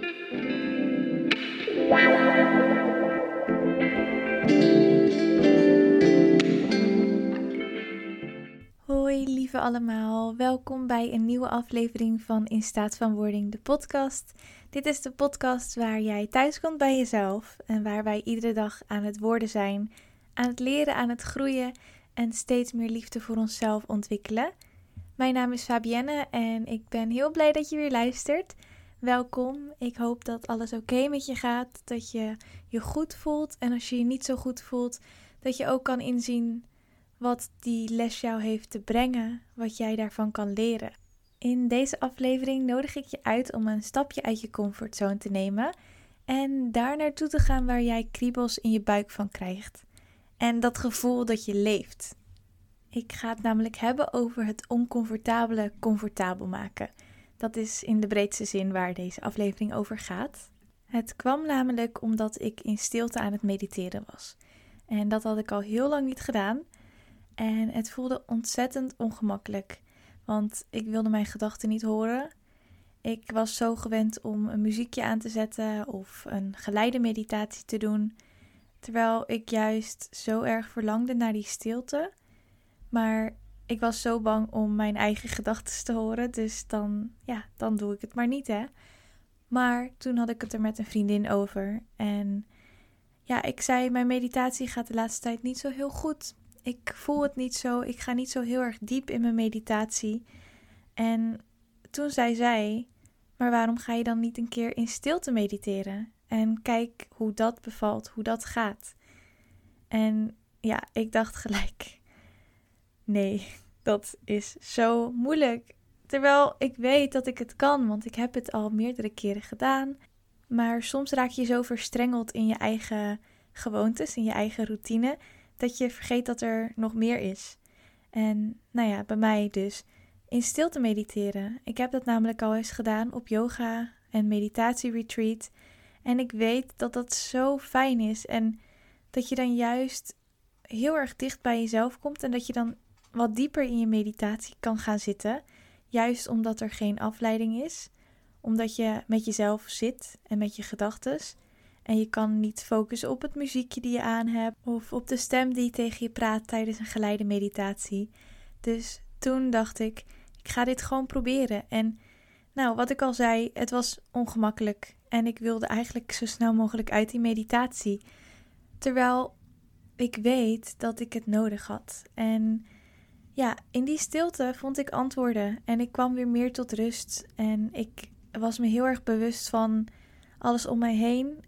Hoi lieve allemaal, welkom bij een nieuwe aflevering van In Staat van Wording, de podcast. Dit is de podcast waar jij thuis komt bij jezelf en waar wij iedere dag aan het worden zijn, aan het leren, aan het groeien en steeds meer liefde voor onszelf ontwikkelen. Mijn naam is Fabienne en ik ben heel blij dat je weer luistert. Welkom. Ik hoop dat alles oké met je gaat, dat je je goed voelt en als je je niet zo goed voelt, dat je ook kan inzien wat die les jou heeft te brengen, wat jij daarvan kan leren. In deze aflevering nodig ik je uit om een stapje uit je comfortzone te nemen en daar naartoe te gaan waar jij kriebels in je buik van krijgt. En dat gevoel dat je leeft. Ik ga het namelijk hebben over het oncomfortabele comfortabel maken. Dat is in de breedste zin waar deze aflevering over gaat. Het kwam namelijk omdat ik in stilte aan het mediteren was. En dat had ik al heel lang niet gedaan. En het voelde ontzettend ongemakkelijk, want ik wilde mijn gedachten niet horen. Ik was zo gewend om een muziekje aan te zetten of een geleide meditatie te doen, terwijl ik juist zo erg verlangde naar die stilte. Maar ik was zo bang om mijn eigen gedachten te horen, dus dan, ja, dan doe ik het maar niet, hè. Maar toen had ik het er met een vriendin over en ja, ik zei: Mijn meditatie gaat de laatste tijd niet zo heel goed ik voel het niet zo. Ik ga niet zo heel erg diep in mijn meditatie. En toen zei zij: Maar waarom ga je dan niet een keer in stilte mediteren? En kijk hoe dat bevalt, hoe dat gaat. En ja, ik dacht gelijk: Nee, dat is zo moeilijk. Terwijl ik weet dat ik het kan, want ik heb het al meerdere keren gedaan. Maar soms raak je zo verstrengeld in je eigen gewoontes, in je eigen routine, dat je vergeet dat er nog meer is. En nou ja, bij mij dus in stilte mediteren. Ik heb dat namelijk al eens gedaan op yoga en meditatieretreat. En ik weet dat dat zo fijn is en dat je dan juist heel erg dicht bij jezelf komt en dat je dan wat dieper in je meditatie kan gaan zitten. Juist omdat er geen afleiding is, omdat je met jezelf zit en met je gedachten. En je kan niet focussen op het muziekje die je aan hebt of op de stem die tegen je praat tijdens een geleide meditatie. Dus toen dacht ik, ik ga dit gewoon proberen. En nou, wat ik al zei, het was ongemakkelijk en ik wilde eigenlijk zo snel mogelijk uit die meditatie. Terwijl ik weet dat ik het nodig had. En ja, in die stilte vond ik antwoorden en ik kwam weer meer tot rust en ik was me heel erg bewust van alles om mij heen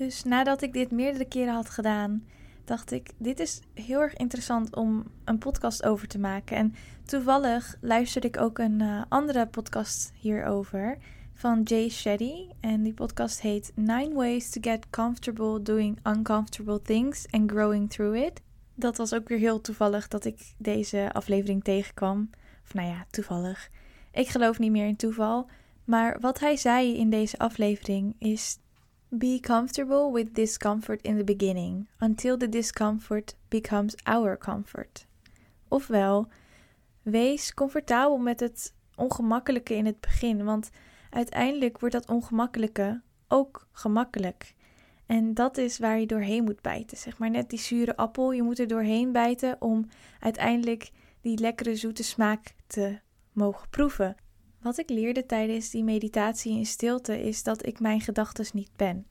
dus nadat ik dit meerdere keren had gedaan, dacht ik: dit is heel erg interessant om een podcast over te maken. En toevallig luisterde ik ook een uh, andere podcast hierover van Jay Shetty. En die podcast heet Nine Ways to Get Comfortable Doing Uncomfortable Things and Growing Through It. Dat was ook weer heel toevallig dat ik deze aflevering tegenkwam. Of nou ja, toevallig. Ik geloof niet meer in toeval. Maar wat hij zei in deze aflevering is Be comfortable with discomfort in the beginning, until the discomfort becomes our comfort. Ofwel, wees comfortabel met het ongemakkelijke in het begin, want uiteindelijk wordt dat ongemakkelijke ook gemakkelijk. En dat is waar je doorheen moet bijten. Zeg maar net die zure appel, je moet er doorheen bijten om uiteindelijk die lekkere zoete smaak te mogen proeven. Wat ik leerde tijdens die meditatie in stilte is dat ik mijn gedachten niet ben.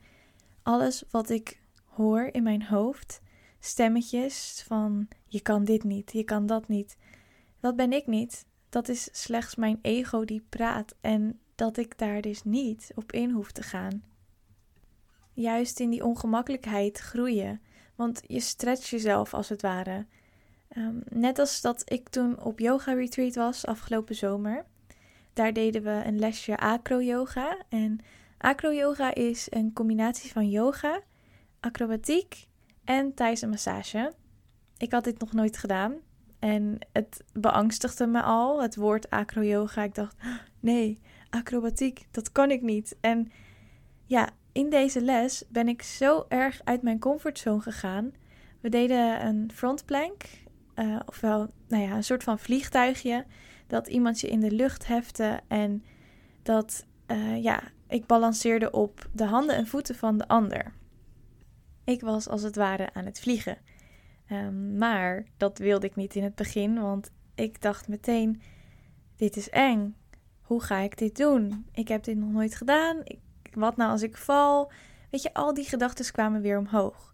Alles wat ik hoor in mijn hoofd, stemmetjes van je kan dit niet, je kan dat niet, dat ben ik niet. Dat is slechts mijn ego die praat en dat ik daar dus niet op in hoef te gaan. Juist in die ongemakkelijkheid groeien, want je stretcht jezelf als het ware. Um, net als dat ik toen op yoga retreat was afgelopen zomer. Daar deden we een lesje acro-yoga. En acro-yoga is een combinatie van yoga, acrobatiek en Thaise massage. Ik had dit nog nooit gedaan. En het beangstigde me al, het woord acro-yoga. Ik dacht, nee, acrobatiek, dat kan ik niet. En ja, in deze les ben ik zo erg uit mijn comfortzone gegaan. We deden een frontplank, uh, ofwel nou ja, een soort van vliegtuigje dat iemand je in de lucht hefte en dat eh, ja, ik balanceerde op de handen en voeten van de ander. Ik was als het ware aan het vliegen. Ehm, maar dat wilde ik niet in het begin, want ik dacht meteen: dit is eng. Hoe ga ik dit doen? Ik heb dit nog nooit gedaan. Wat nou als ik val? Weet je, al die gedachten kwamen weer omhoog.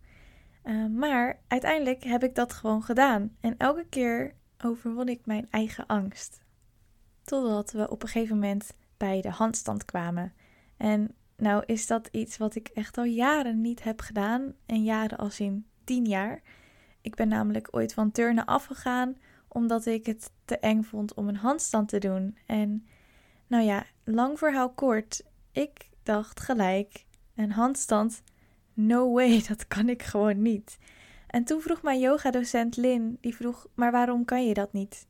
Ehm, maar uiteindelijk heb ik dat gewoon gedaan. En elke keer overwon ik mijn eigen angst. Totdat we op een gegeven moment bij de handstand kwamen. En nou is dat iets wat ik echt al jaren niet heb gedaan. En jaren als in tien jaar. Ik ben namelijk ooit van turnen afgegaan omdat ik het te eng vond om een handstand te doen. En nou ja, lang verhaal kort. Ik dacht gelijk, een handstand, no way, dat kan ik gewoon niet. En toen vroeg mijn yogadocent Lin, die vroeg, maar waarom kan je dat niet?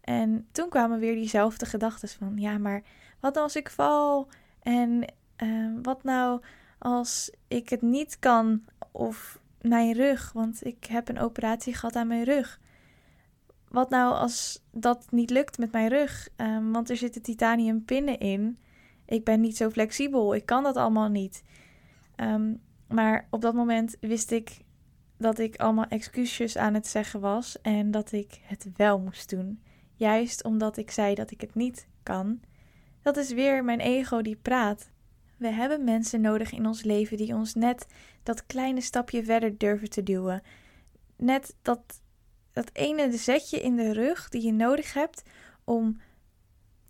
En toen kwamen weer diezelfde gedachten van, ja, maar wat als ik val? En uh, wat nou als ik het niet kan? Of mijn rug, want ik heb een operatie gehad aan mijn rug. Wat nou als dat niet lukt met mijn rug? Um, want er zitten titanium pinnen in. Ik ben niet zo flexibel. Ik kan dat allemaal niet. Um, maar op dat moment wist ik dat ik allemaal excuses aan het zeggen was en dat ik het wel moest doen. Juist omdat ik zei dat ik het niet kan. Dat is weer mijn ego die praat. We hebben mensen nodig in ons leven die ons net dat kleine stapje verder durven te duwen. Net dat, dat ene zetje in de rug die je nodig hebt om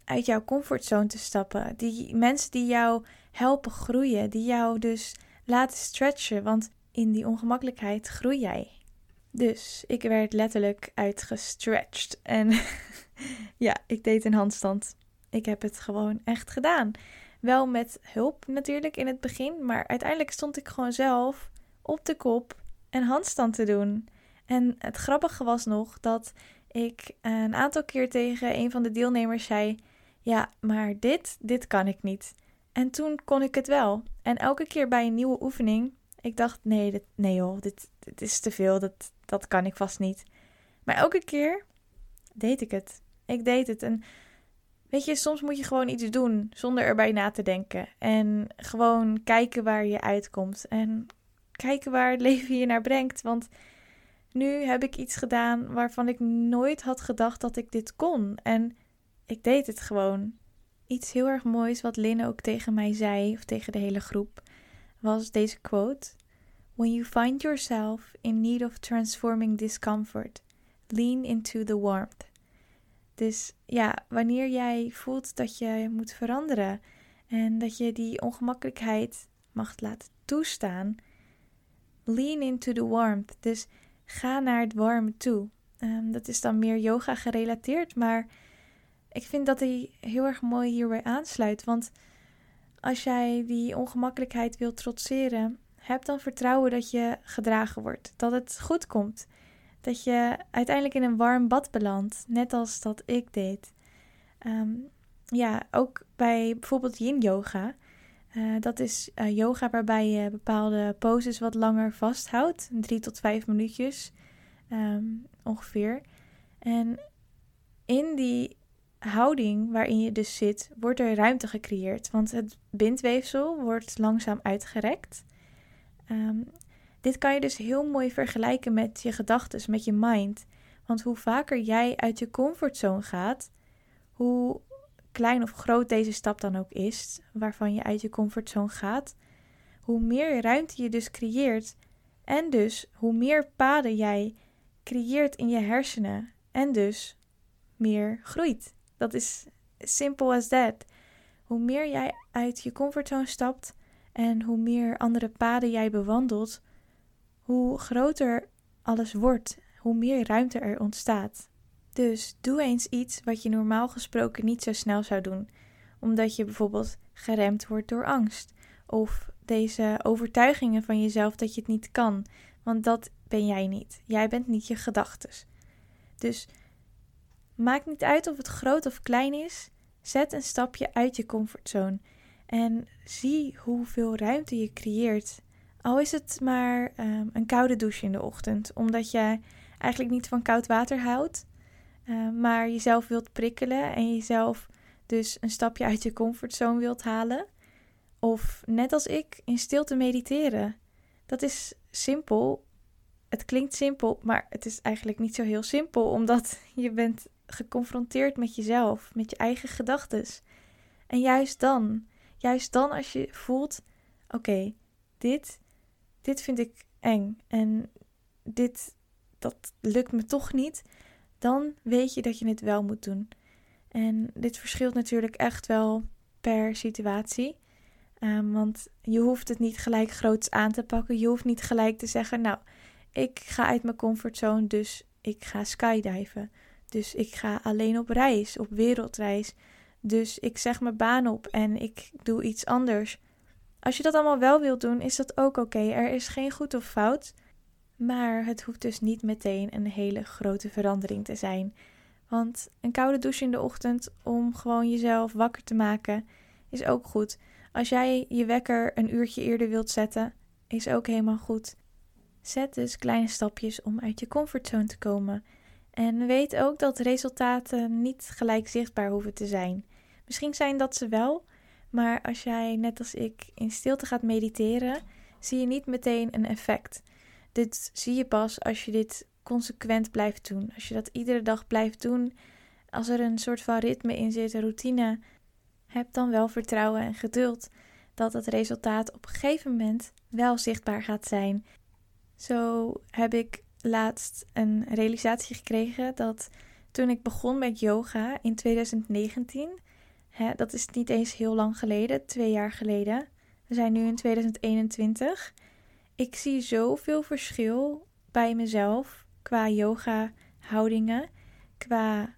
uit jouw comfortzone te stappen. Die mensen die jou helpen groeien, die jou dus laten stretchen, want in die ongemakkelijkheid groei jij. Dus ik werd letterlijk uitgestretched en ja, ik deed een handstand. Ik heb het gewoon echt gedaan. Wel met hulp natuurlijk in het begin, maar uiteindelijk stond ik gewoon zelf op de kop een handstand te doen. En het grappige was nog dat ik een aantal keer tegen een van de deelnemers zei: Ja, maar dit, dit kan ik niet. En toen kon ik het wel. En elke keer bij een nieuwe oefening, ik dacht: Nee, nee joh, dit, dit is te veel, dat, dat kan ik vast niet. Maar elke keer deed ik het. Ik deed het. En Weet je, soms moet je gewoon iets doen zonder erbij na te denken. En gewoon kijken waar je uitkomt. En kijken waar het leven je naar brengt. Want nu heb ik iets gedaan waarvan ik nooit had gedacht dat ik dit kon. En ik deed het gewoon. Iets heel erg moois wat Lynn ook tegen mij zei, of tegen de hele groep, was deze quote: When you find yourself in need of transforming discomfort, lean into the warmth. Dus ja, wanneer jij voelt dat je moet veranderen en dat je die ongemakkelijkheid mag laten toestaan, lean into the warmth. Dus ga naar het warme toe. Um, dat is dan meer yoga gerelateerd, maar ik vind dat hij heel erg mooi hierbij aansluit. Want als jij die ongemakkelijkheid wilt trotseren, heb dan vertrouwen dat je gedragen wordt, dat het goed komt dat je uiteindelijk in een warm bad belandt, net als dat ik deed. Ehm, ja, ook bij bijvoorbeeld yin yoga. Uh, dat is uh, yoga waarbij je bepaalde poses wat langer vasthoudt, drie tot vijf minuutjes um, ongeveer. En in die houding waarin je dus zit, wordt er ruimte gecreëerd, want het bindweefsel wordt langzaam uitgerekt. Um, dit kan je dus heel mooi vergelijken met je gedachten, met je mind. Want hoe vaker jij uit je comfortzone gaat, hoe klein of groot deze stap dan ook is, waarvan je uit je comfortzone gaat, hoe meer ruimte je dus creëert en dus hoe meer paden jij creëert in je hersenen en dus meer groeit. Dat is simple as that. Hoe meer jij uit je comfortzone stapt en hoe meer andere paden jij bewandelt, hoe groter alles wordt, hoe meer ruimte er ontstaat. Dus doe eens iets wat je normaal gesproken niet zo snel zou doen, omdat je bijvoorbeeld geremd wordt door angst of deze overtuigingen van jezelf dat je het niet kan, want dat ben jij niet. Jij bent niet je gedachtes. Dus maakt niet uit of het groot of klein is, zet een stapje uit je comfortzone en zie hoeveel ruimte je creëert al is het maar um, een koude douche in de ochtend, omdat je eigenlijk niet van koud water houdt, uh, maar jezelf wilt prikkelen en jezelf dus een stapje uit je comfortzone wilt halen. Of net als ik, in stilte mediteren. Dat is simpel. Het klinkt simpel, maar het is eigenlijk niet zo heel simpel, omdat je bent geconfronteerd met jezelf, met je eigen gedachten. En juist dan, juist dan als je voelt, oké, dit, dit vind ik eng en dit, dat lukt me toch niet, dan weet je dat je het wel moet doen. En dit verschilt natuurlijk echt wel per situatie. Ehm, want je hoeft het niet gelijk groots aan te pakken. Je hoeft niet gelijk te zeggen: Nou, ik ga uit mijn comfortzone, dus ik ga skydiven. Dus ik ga alleen op reis, op wereldreis. Dus ik zeg mijn baan op en ik doe iets anders. Als je dat allemaal wel wilt doen, is dat ook oké. Er is geen goed of fout. Maar het hoeft dus niet meteen een hele grote verandering te zijn. Want een koude douche in de ochtend om gewoon jezelf wakker te maken is ook goed. Als jij je wekker een uurtje eerder wilt zetten, is ook helemaal goed. Zet dus kleine stapjes om uit je comfortzone te komen. En weet ook dat resultaten niet gelijk zichtbaar hoeven te zijn. Misschien zijn dat ze wel, maar als jij net als ik in stilte gaat mediteren, zie je niet meteen een effect. Dit zie je pas als je dit consequent blijft doen. Als je dat iedere dag blijft doen, als er een soort van ritme in zit, een routine, heb dan wel vertrouwen en geduld dat het resultaat op een gegeven moment wel zichtbaar gaat zijn. Zo heb ik laatst een realisatie gekregen dat toen ik begon met yoga in 2019, hè, dat is niet eens heel lang geleden, twee jaar geleden. We zijn nu in 2021. Ik zie zoveel verschil bij mezelf qua yoga houdingen, qua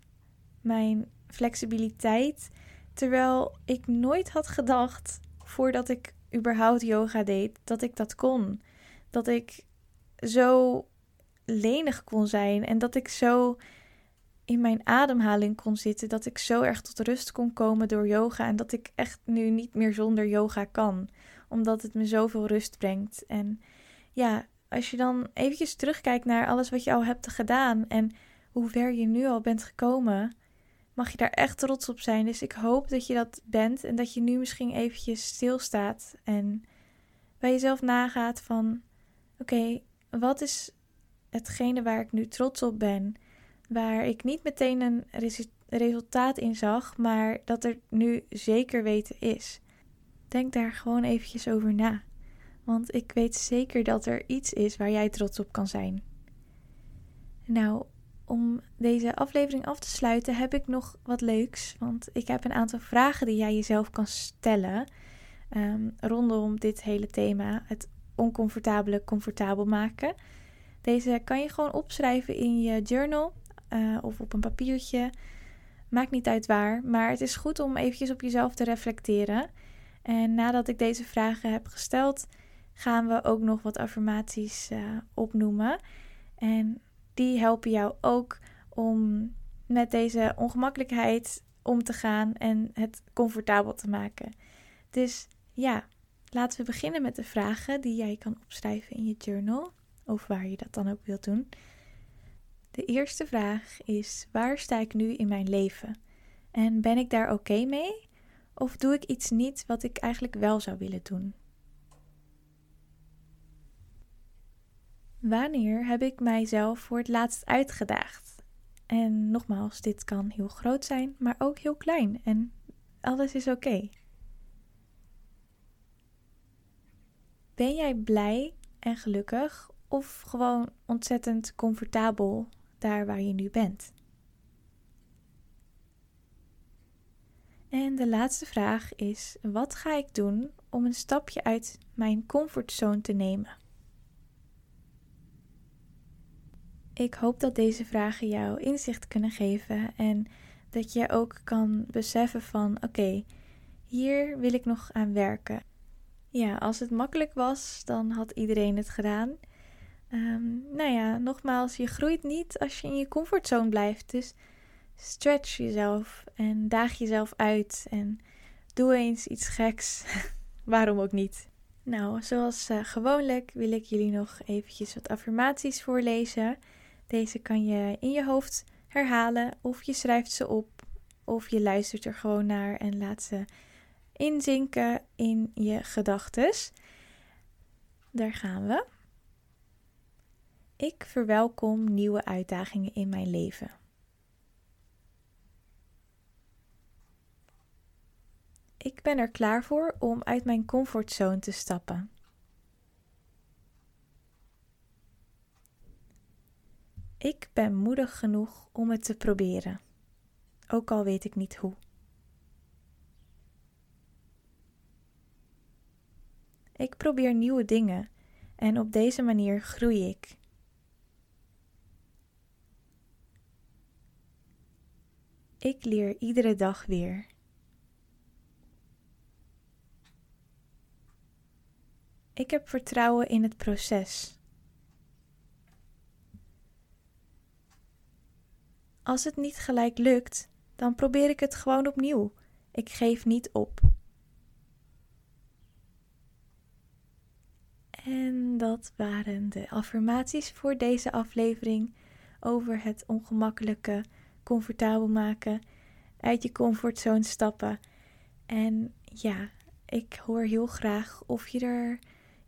mijn flexibiliteit, terwijl ik nooit had gedacht voordat ik überhaupt yoga deed dat ik dat kon. Dat ik zo lenig kon zijn en dat ik zo in mijn ademhaling kon zitten, dat ik zo erg tot rust kon komen door yoga en dat ik echt nu niet meer zonder yoga kan, omdat het me zoveel rust brengt. En ja, als je dan eventjes terugkijkt naar alles wat je al hebt gedaan en hoe ver je nu al bent gekomen, mag je daar echt trots op zijn. Dus ik hoop dat je dat bent en dat je nu misschien eventjes stilstaat en bij jezelf nagaat van oké, wat is hetgene waar ik nu trots op ben, waar ik niet meteen een resultaat in zag, maar dat er nu zeker weten is. Denk daar gewoon eventjes over na. Want ik weet zeker dat er iets is waar jij trots op kan zijn. Nou, om deze aflevering af te sluiten heb ik nog wat leuks. Want ik heb een aantal vragen die jij jezelf kan stellen um, rondom dit hele thema: het oncomfortabele comfortabel maken. Deze kan je gewoon opschrijven in je journal uh, of op een papiertje. Maakt niet uit waar, maar het is goed om eventjes op jezelf te reflecteren. En nadat ik deze vragen heb gesteld, gaan we ook nog wat affirmaties uh, opnoemen. En die helpen jou ook om met deze ongemakkelijkheid om te gaan en het comfortabel te maken. Dus ja, laten we beginnen met de vragen die jij kan opschrijven in je journal of waar je dat dan ook wilt doen. De eerste vraag is: waar sta ik nu in mijn leven? En ben ik daar oké mee? Of doe ik iets niet wat ik eigenlijk wel zou willen doen? Wanneer heb ik mijzelf voor het laatst uitgedaagd? En nogmaals, dit kan heel groot zijn, maar ook heel klein. En alles is oké. Ben jij blij en gelukkig of gewoon ontzettend comfortabel daar waar je nu bent? En de laatste vraag is: wat ga ik doen om een stapje uit mijn comfortzone te nemen? Ik hoop dat deze vragen jou inzicht kunnen geven en dat je ook kan beseffen van oké, hier wil ik nog aan werken. Ja, als het makkelijk was, dan had iedereen het gedaan. Um, nou ja, nogmaals, je groeit niet als je in je comfortzone blijft. Dus stretch jezelf en daag jezelf uit en doe eens iets geks. Waarom ook niet? Nou, zoals uh, gewoonlijk wil ik jullie nog eventjes wat affirmaties voorlezen. Deze kan je in je hoofd herhalen of je schrijft ze op of je luistert er gewoon naar en laat ze inzinken in je gedachtes. Daar gaan we. Ik verwelkom nieuwe uitdagingen in mijn leven. Ik ben er klaar voor om uit mijn comfortzone te stappen. Ik ben moedig genoeg om het te proberen, ook al weet ik niet hoe. Ik probeer nieuwe dingen en op deze manier groei ik. Ik leer iedere dag weer. Ik heb vertrouwen in het proces. Als het niet gelijk lukt, dan probeer ik het gewoon opnieuw. Ik geef niet op. En dat waren de affirmaties voor deze aflevering over het ongemakkelijke, comfortabel maken, uit je comfortzone stappen. En ja, ik hoor heel graag of je er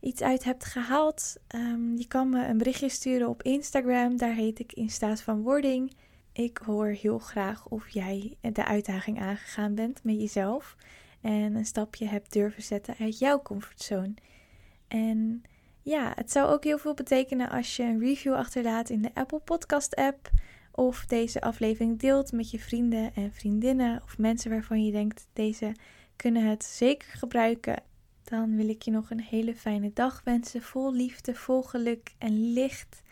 iets uit hebt gehaald. Um, je kan me een berichtje sturen op Instagram, daar heet ik in van wording. Ik hoor heel graag of jij de uitdaging aangegaan bent met jezelf en een stapje hebt durven zetten uit jouw comfortzone. En ja, het zou ook heel veel betekenen als je een review achterlaat in de Apple Podcast app of deze aflevering deelt met je vrienden en vriendinnen of mensen waarvan je denkt deze kunnen het zeker gebruiken. Dan wil ik je nog een hele fijne dag wensen, vol liefde, vol geluk en licht.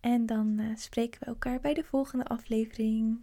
En dan uh, spreken we elkaar bij de volgende aflevering.